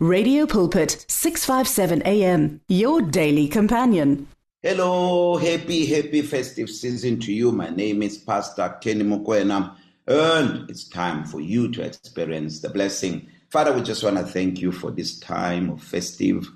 Radio Pulpit 657 AM your daily companion. Hello, happy happy festive season to you. My name is Pastor Kenny Mokoena and it's time for you to experience the blessing. Father, we just want to thank you for this time of festive.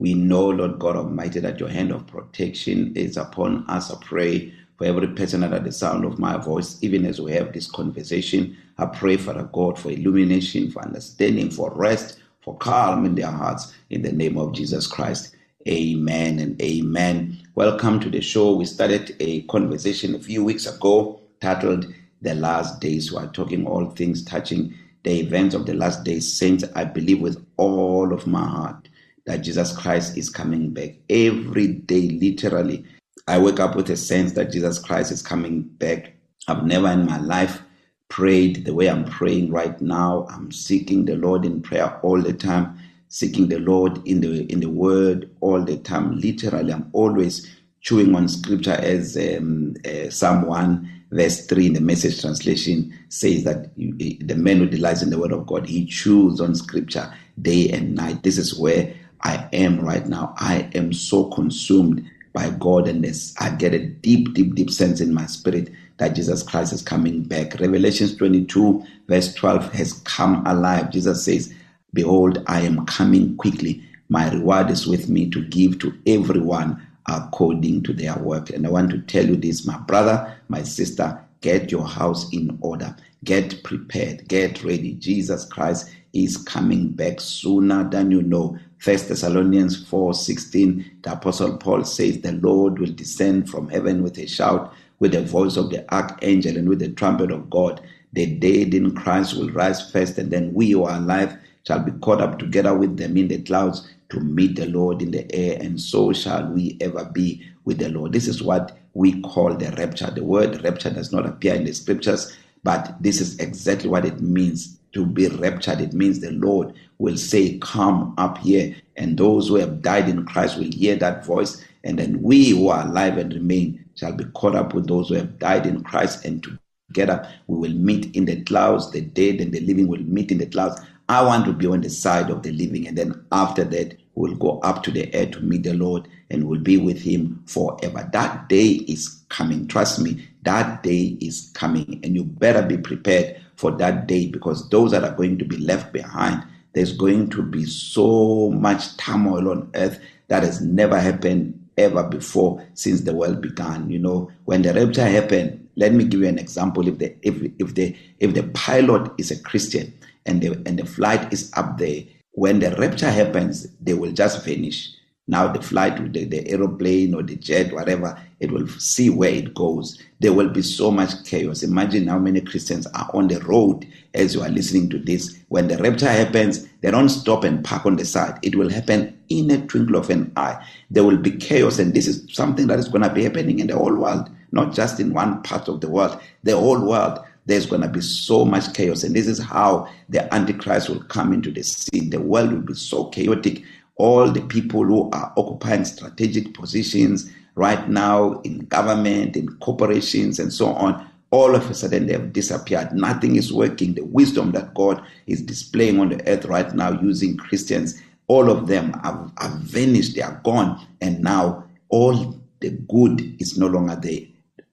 We know, Lord God Almighty, that your hand of protection is upon us. I pray for every person under the sound of my voice, even as we have this conversation. I pray, Father God, for illumination, for understanding, for rest for calm in their hearts in the name of Jesus Christ. Amen and amen. Welcome to the show. We started a conversation a few weeks ago titled The Last Days. We are talking all things touching the events of the last days. Saints, I believe with all of my heart that Jesus Christ is coming back every day, literally. I wake up with a sense that Jesus Christ is coming back. I've never in my life prayed the way I'm praying right now. I'm seeking the Lord in prayer all the time, seeking the Lord in the in the Word all the time. Literally, I'm always chewing on Scripture, as um, uh, Psalm one verse three in the Message translation says that you, the man who delights in the Word of God, he chews on Scripture day and night. This is where I am right now. I am so consumed by God, and this I get a deep, deep, deep sense in my spirit that Jesus Christ is coming back. Revelation 22, verse 12 has come alive. Jesus says, Behold, I am coming quickly. My reward is with me to give to everyone according to their work. And I want to tell you this, my brother, my sister, get your house in order. Get prepared. Get ready. Jesus Christ is coming back sooner than you know. First Thessalonians 4:16 the apostle Paul says the Lord will descend from heaven with a shout with the voice of the archangel and with the trumpet of God. The dead in Christ will rise first, and then we who are alive shall be caught up together with them in the clouds to meet the Lord in the air, and so shall we ever be with the Lord. This is what we call the rapture. The word rapture does not appear in the scriptures, but this is exactly what it means to be raptured. It means the Lord will say, Come up here. And those who have died in Christ will hear that voice. And then we who are alive and remain shall be caught up with those who have died in Christ, and together we will meet in the clouds. The dead and the living will meet in the clouds. I want to be on the side of the living, and then after that, we'll go up to the air to meet the Lord and we'll be with Him forever. That day is coming. Trust me, that day is coming, and you better be prepared for that day because those that are going to be left behind, there's going to be so much turmoil on earth that has never happened ever before since the world began. You know, when the rapture happened, let me give you an example. If the if if the if the pilot is a Christian and the and the flight is up there, when the rapture happens, they will just vanish. Now the flight, the, the aeroplane or the jet, whatever, it will see where it goes. There will be so much chaos. Imagine how many Christians are on the road as you are listening to this. When the rapture happens, they don't stop and park on the side. It will happen in a twinkle of an eye. There will be chaos, and this is something that is going to be happening in the whole world, not just in one part of the world, the whole world there's going to be so much chaos. And this is how the Antichrist will come into the scene. The world will be so chaotic all the people who are occupying strategic positions right now in government, in corporations, and so on, all of a sudden they have disappeared. Nothing is working. The wisdom that God is displaying on the earth right now using Christians, all of them have, have vanished, they are gone. And now all the good is no longer there.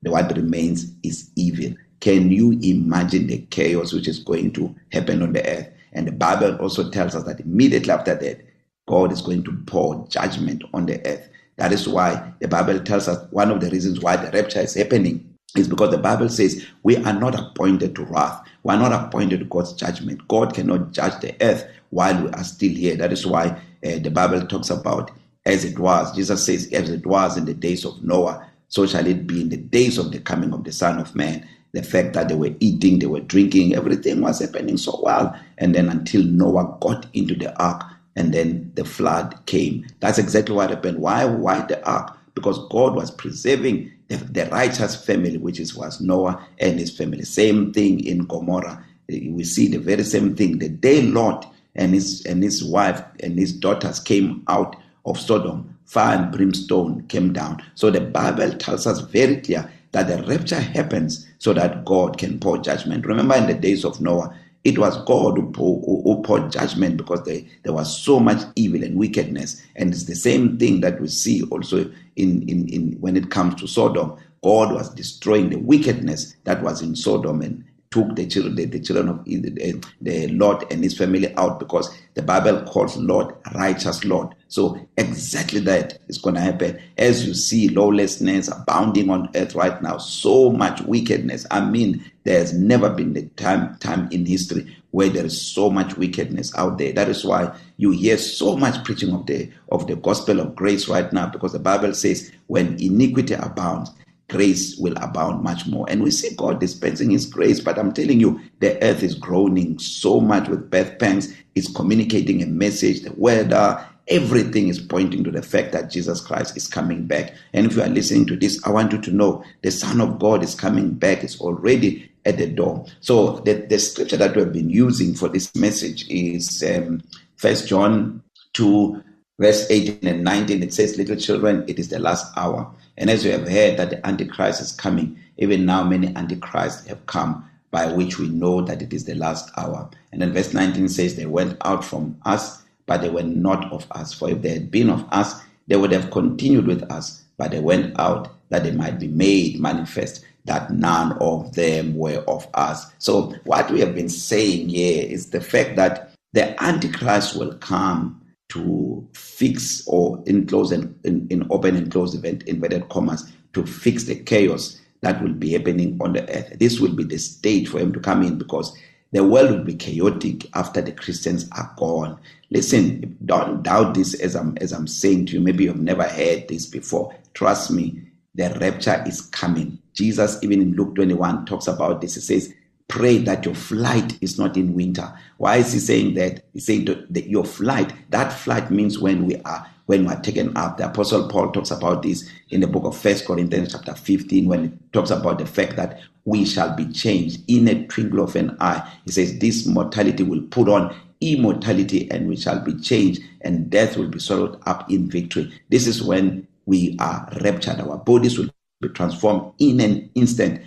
The what remains is evil. Can you imagine the chaos which is going to happen on the earth? And the Bible also tells us that immediately after that, God is going to pour judgment on the earth. That is why the Bible tells us one of the reasons why the rapture is happening is because the Bible says we are not appointed to wrath. We are not appointed to God's judgment. God cannot judge the earth while we are still here. That is why uh, the Bible talks about as it was. Jesus says, as it was in the days of Noah, so shall it be in the days of the coming of the Son of Man. The fact that they were eating, they were drinking, everything was happening so well. And then until Noah got into the ark, and then the flood came. That's exactly what happened. Why? Why the ark? Because God was preserving the, the righteous family, which is was Noah and his family. Same thing in Gomorrah. We see the very same thing. The day Lot and his and his wife and his daughters came out of Sodom, fire and brimstone came down. So the Bible tells us very clear that the rapture happens so that God can pour judgment. Remember in the days of Noah, It was God who, who, who poured judgment because they, there was so much evil and wickedness. And it's the same thing that we see also in, in, in when it comes to Sodom. God was destroying the wickedness that was in Sodom and took the children, the, the children of the, the Lord and his family out because the Bible calls Lord righteous Lord. So exactly that is going to happen as you see lawlessness abounding on earth right now. So much wickedness. I mean, there's never been a time time in history where there is so much wickedness out there. That is why you hear so much preaching of the of the gospel of grace right now because the Bible says when iniquity abounds grace will abound much more. And we see God dispensing His grace, but I'm telling you, the earth is groaning so much with birth pangs. It's communicating a message, the weather, everything is pointing to the fact that Jesus Christ is coming back. And if you are listening to this, I want you to know the Son of God is coming back, it's already at the door. So the, the scripture that we've been using for this message is um, First John 2, verse 18 and 19. It says, Little children, it is the last hour. And as you have heard that the Antichrist is coming, even now many Antichrists have come, by which we know that it is the last hour. And then verse 19 says, They went out from us, but they were not of us. For if they had been of us, they would have continued with us, but they went out that they might be made manifest that none of them were of us. So, what we have been saying here is the fact that the Antichrist will come to fix or enclose and in, in open and close event inverted commas to fix the chaos that will be happening on the earth. This will be the stage for him to come in because the world will be chaotic after the Christians are gone. Listen, don't doubt this as I'm as I'm saying to you. Maybe you've never heard this before. Trust me, the rapture is coming. Jesus, even in Luke 21, talks about this. He says, pray that your flight is not in winter. Why is he saying that? He's saying that your flight, that flight means when we are when we are taken up. The Apostle Paul talks about this in the book of First Corinthians chapter 15, when he talks about the fact that we shall be changed in a twinkle of an eye. He says, This mortality will put on immortality and we shall be changed, and death will be swallowed up in victory. This is when we are raptured. Our bodies will be transformed in an instant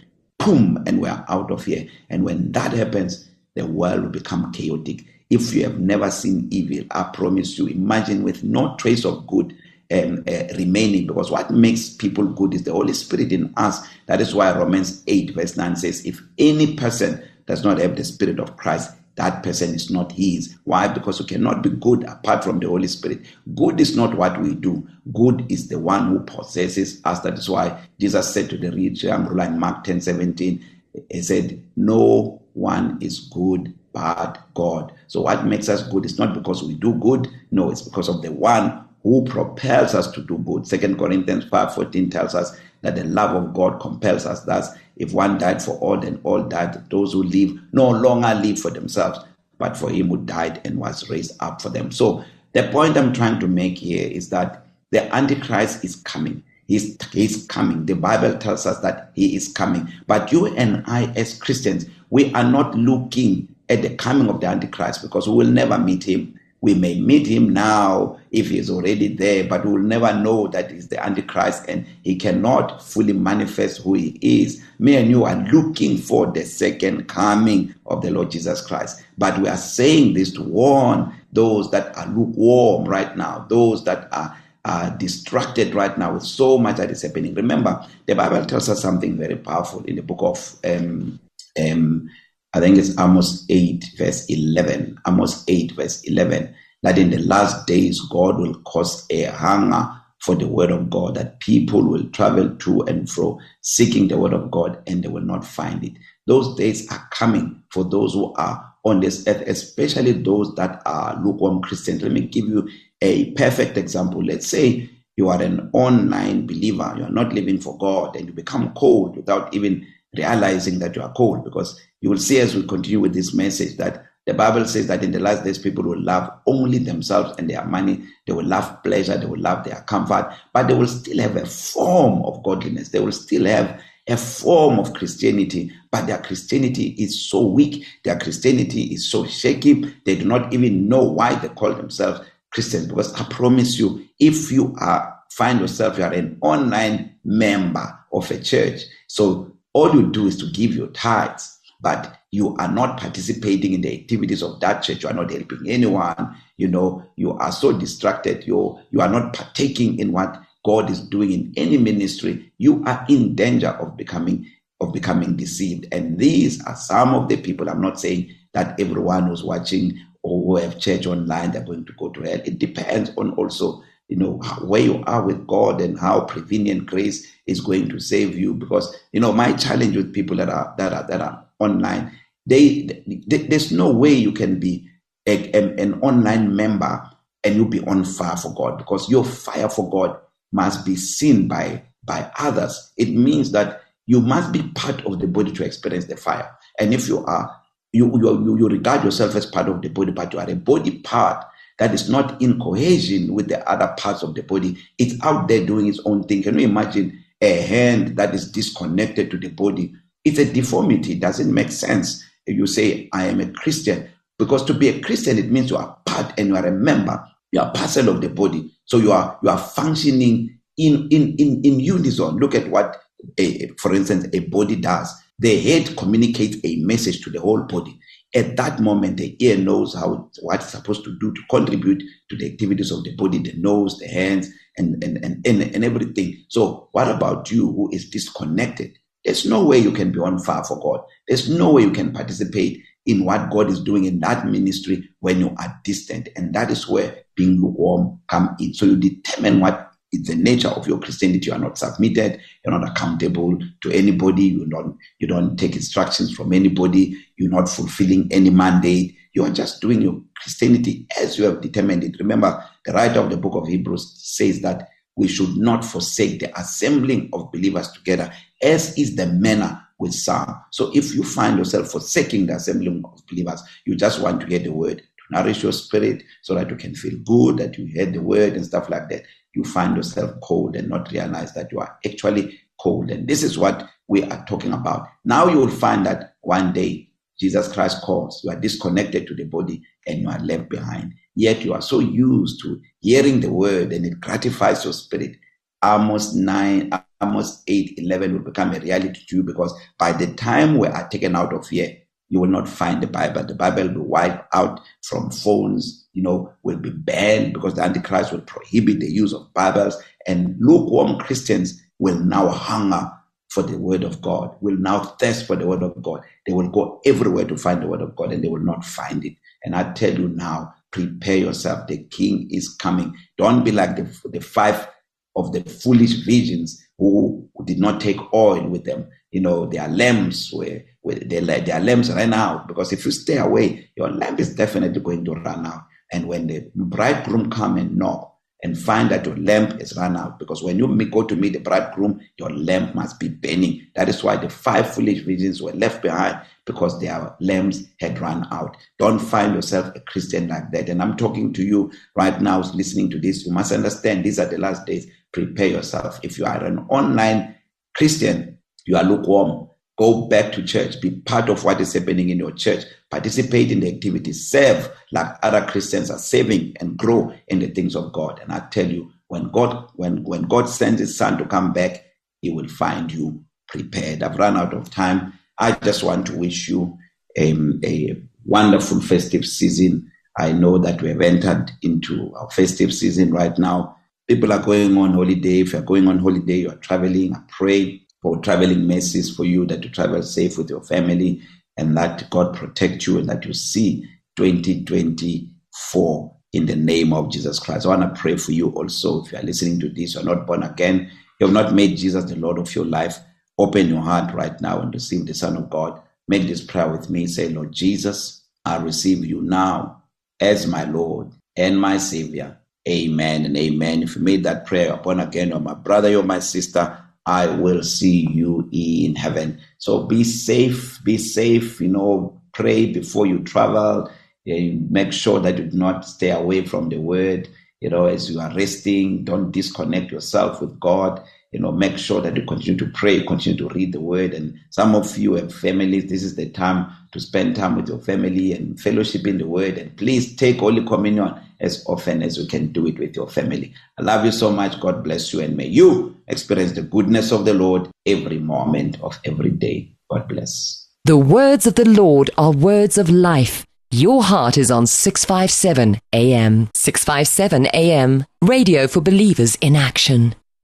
boom, and we're out of here. And when that happens, the world will become chaotic. If you have never seen evil, I promise you, imagine with no trace of good um, uh, remaining, because what makes people good is the Holy Spirit in us. That is why Romans 8, verse 9 says, If any person does not have the Spirit of Christ, that person is not his. Why? Because we cannot be good apart from the Holy Spirit. Good is not what we do. Good is the one who possesses us. That is why Jesus said to the rich young ruler in Mark 10 17, He said, No one is good but God. So what makes us good is not because we do good. No, it's because of the one who propels us to do good. Second Corinthians 5 14 tells us that the love of God compels us. Thus, if one died for all, then all died. Those who live no longer live for themselves, but for him who died and was raised up for them. So, the point I'm trying to make here is that the Antichrist is coming. He's, he's coming. The Bible tells us that he is coming. But you and I, as Christians, we are not looking at the coming of the Antichrist because we will never meet him. We may meet him now if he is already there, but we will never know that he's the Antichrist and he cannot fully manifest who he is. Me and you are looking for the second coming of the Lord Jesus Christ. But we are saying this to warn those that are lukewarm right now, those that are are distracted right now with so much that is happening. Remember, the Bible tells us something very powerful in the book of um, um, I think it's Amos 8, verse 11. Amos 8, verse 11. That in the last days, God will cause a hunger for the word of God, that people will travel to and fro seeking the word of God and they will not find it. Those days are coming for those who are on this earth, especially those that are lukewarm Christians. Let me give you a perfect example. Let's say you are an online believer, you are not living for God, and you become cold without even realizing that you are cold because you will see as we continue with this message that the Bible says that in the last days, people will love only themselves and their money. They will love pleasure. They will love their comfort, but they will still have a form of godliness. They will still have a form of Christianity, but their Christianity is so weak. Their Christianity is so shaky. They do not even know why they call themselves Christians. Because I promise you, if you are find yourself you are an online member of a church, so all you do is to give your tithes but you are not participating in the activities of that church. You are not helping anyone. You know, you are so distracted. You you are not partaking in what God is doing in any ministry. You are in danger of becoming of becoming deceived. And these are some of the people. I'm not saying that everyone who's watching or who have church online they're going to go to hell. It depends on also you know where you are with God and how prevenient grace is going to save you. Because you know my challenge with people that are that are that are online, they, they there's no way you can be a, a, an online member and you be on fire for God because your fire for God must be seen by by others. It means that you must be part of the body to experience the fire. And if you are you, you, you regard yourself as part of the body, but you are a body part that is not in cohesion with the other parts of the body. It's out there doing its own thing. Can you imagine a hand that is disconnected to the body? It's a deformity. It doesn't make sense. If you say, I am a Christian, because to be a Christian, it means you are part and you are a member. You are parcel of the body. So you are you are functioning in in in, in unison. Look at what, a, for instance, a body does. The head communicates a message to the whole body. At that moment, the ear knows how what it's supposed to do to contribute to the activities of the body, the nose, the hands, and, and, and, and, and everything. So, what about you who is disconnected? There's no way you can be on fire for God. There's no way you can participate in what God is doing in that ministry when you are distant. And that is where being lukewarm come in. So you determine what it's the nature of your Christianity. You are not submitted. You're not accountable to anybody. You don't, you don't take instructions from anybody. You're not fulfilling any mandate. You are just doing your Christianity as you have determined it. Remember, the writer of the book of Hebrews says that we should not forsake the assembling of believers together, as is the manner with some. So if you find yourself forsaking the assembling of believers, you just want to hear the word to nourish your spirit so that you can feel good that you heard the word and stuff like that you find yourself cold and not realize that you are actually cold. And this is what we are talking about. Now you will find that one day Jesus Christ calls, you are disconnected to the body and you are left behind. Yet you are so used to hearing the word and it gratifies your spirit. Amos 9, Amos 8, 11 will become a reality to you because by the time we are taken out of here, you will not find the Bible. The Bible will be wiped out from phones, you know, will be banned because the Antichrist will prohibit the use of Bibles. And lukewarm Christians will now hunger for the Word of God, will now thirst for the Word of God. They will go everywhere to find the Word of God and they will not find it. And I tell you now, prepare yourself. The King is coming. Don't be like the, the five of the foolish virgins who, who did not take oil with them. You know, their lamps were their, their lamps ran out because if you stay away, your lamp is definitely going to run out. And when the bridegroom come and knock and find that your lamp is run out, because when you go to meet the bridegroom, your lamp must be burning. That is why the five foolish virgins were left behind because their lamps had run out. Don't find yourself a Christian like that. And I'm talking to you right now, listening to this. You must understand these are the last days. Prepare yourself. If you are an online Christian, you are lukewarm Go back to church. Be part of what is happening in your church. Participate in the activities. Serve like other Christians are serving and grow in the things of God. And I tell you, when God when when God sends His Son to come back, He will find you prepared. I've run out of time. I just want to wish you a, a wonderful festive season. I know that we have entered into our festive season right now. People are going on holiday. If you're going on holiday, you're traveling, I pray for traveling mercies for you, that you travel safe with your family, and that God protect you and that you see 2024 in the name of Jesus Christ. I want to pray for you also. If you are listening to this, you're not born again, you have not made Jesus the Lord of your life. Open your heart right now and receive the Son of God. Make this prayer with me. Say, Lord Jesus, I receive you now as my Lord and my Savior. Amen and amen. If you made that prayer, born again, or my brother, or my sister, I will see you in heaven. So be safe, be safe, you know, pray before you travel. Make sure that you do not stay away from the word. You know, as you are resting, don't disconnect yourself with God. You know, make sure that you continue to pray, continue to read the word. And some of you have families. This is the time to spend time with your family and fellowship in the word. And please take Holy Communion as often as you can do it with your family. I love you so much. God bless you. And may you experience the goodness of the Lord every moment of every day. God bless. The words of the Lord are words of life. Your heart is on 657 AM. 657 AM. Radio for believers in action.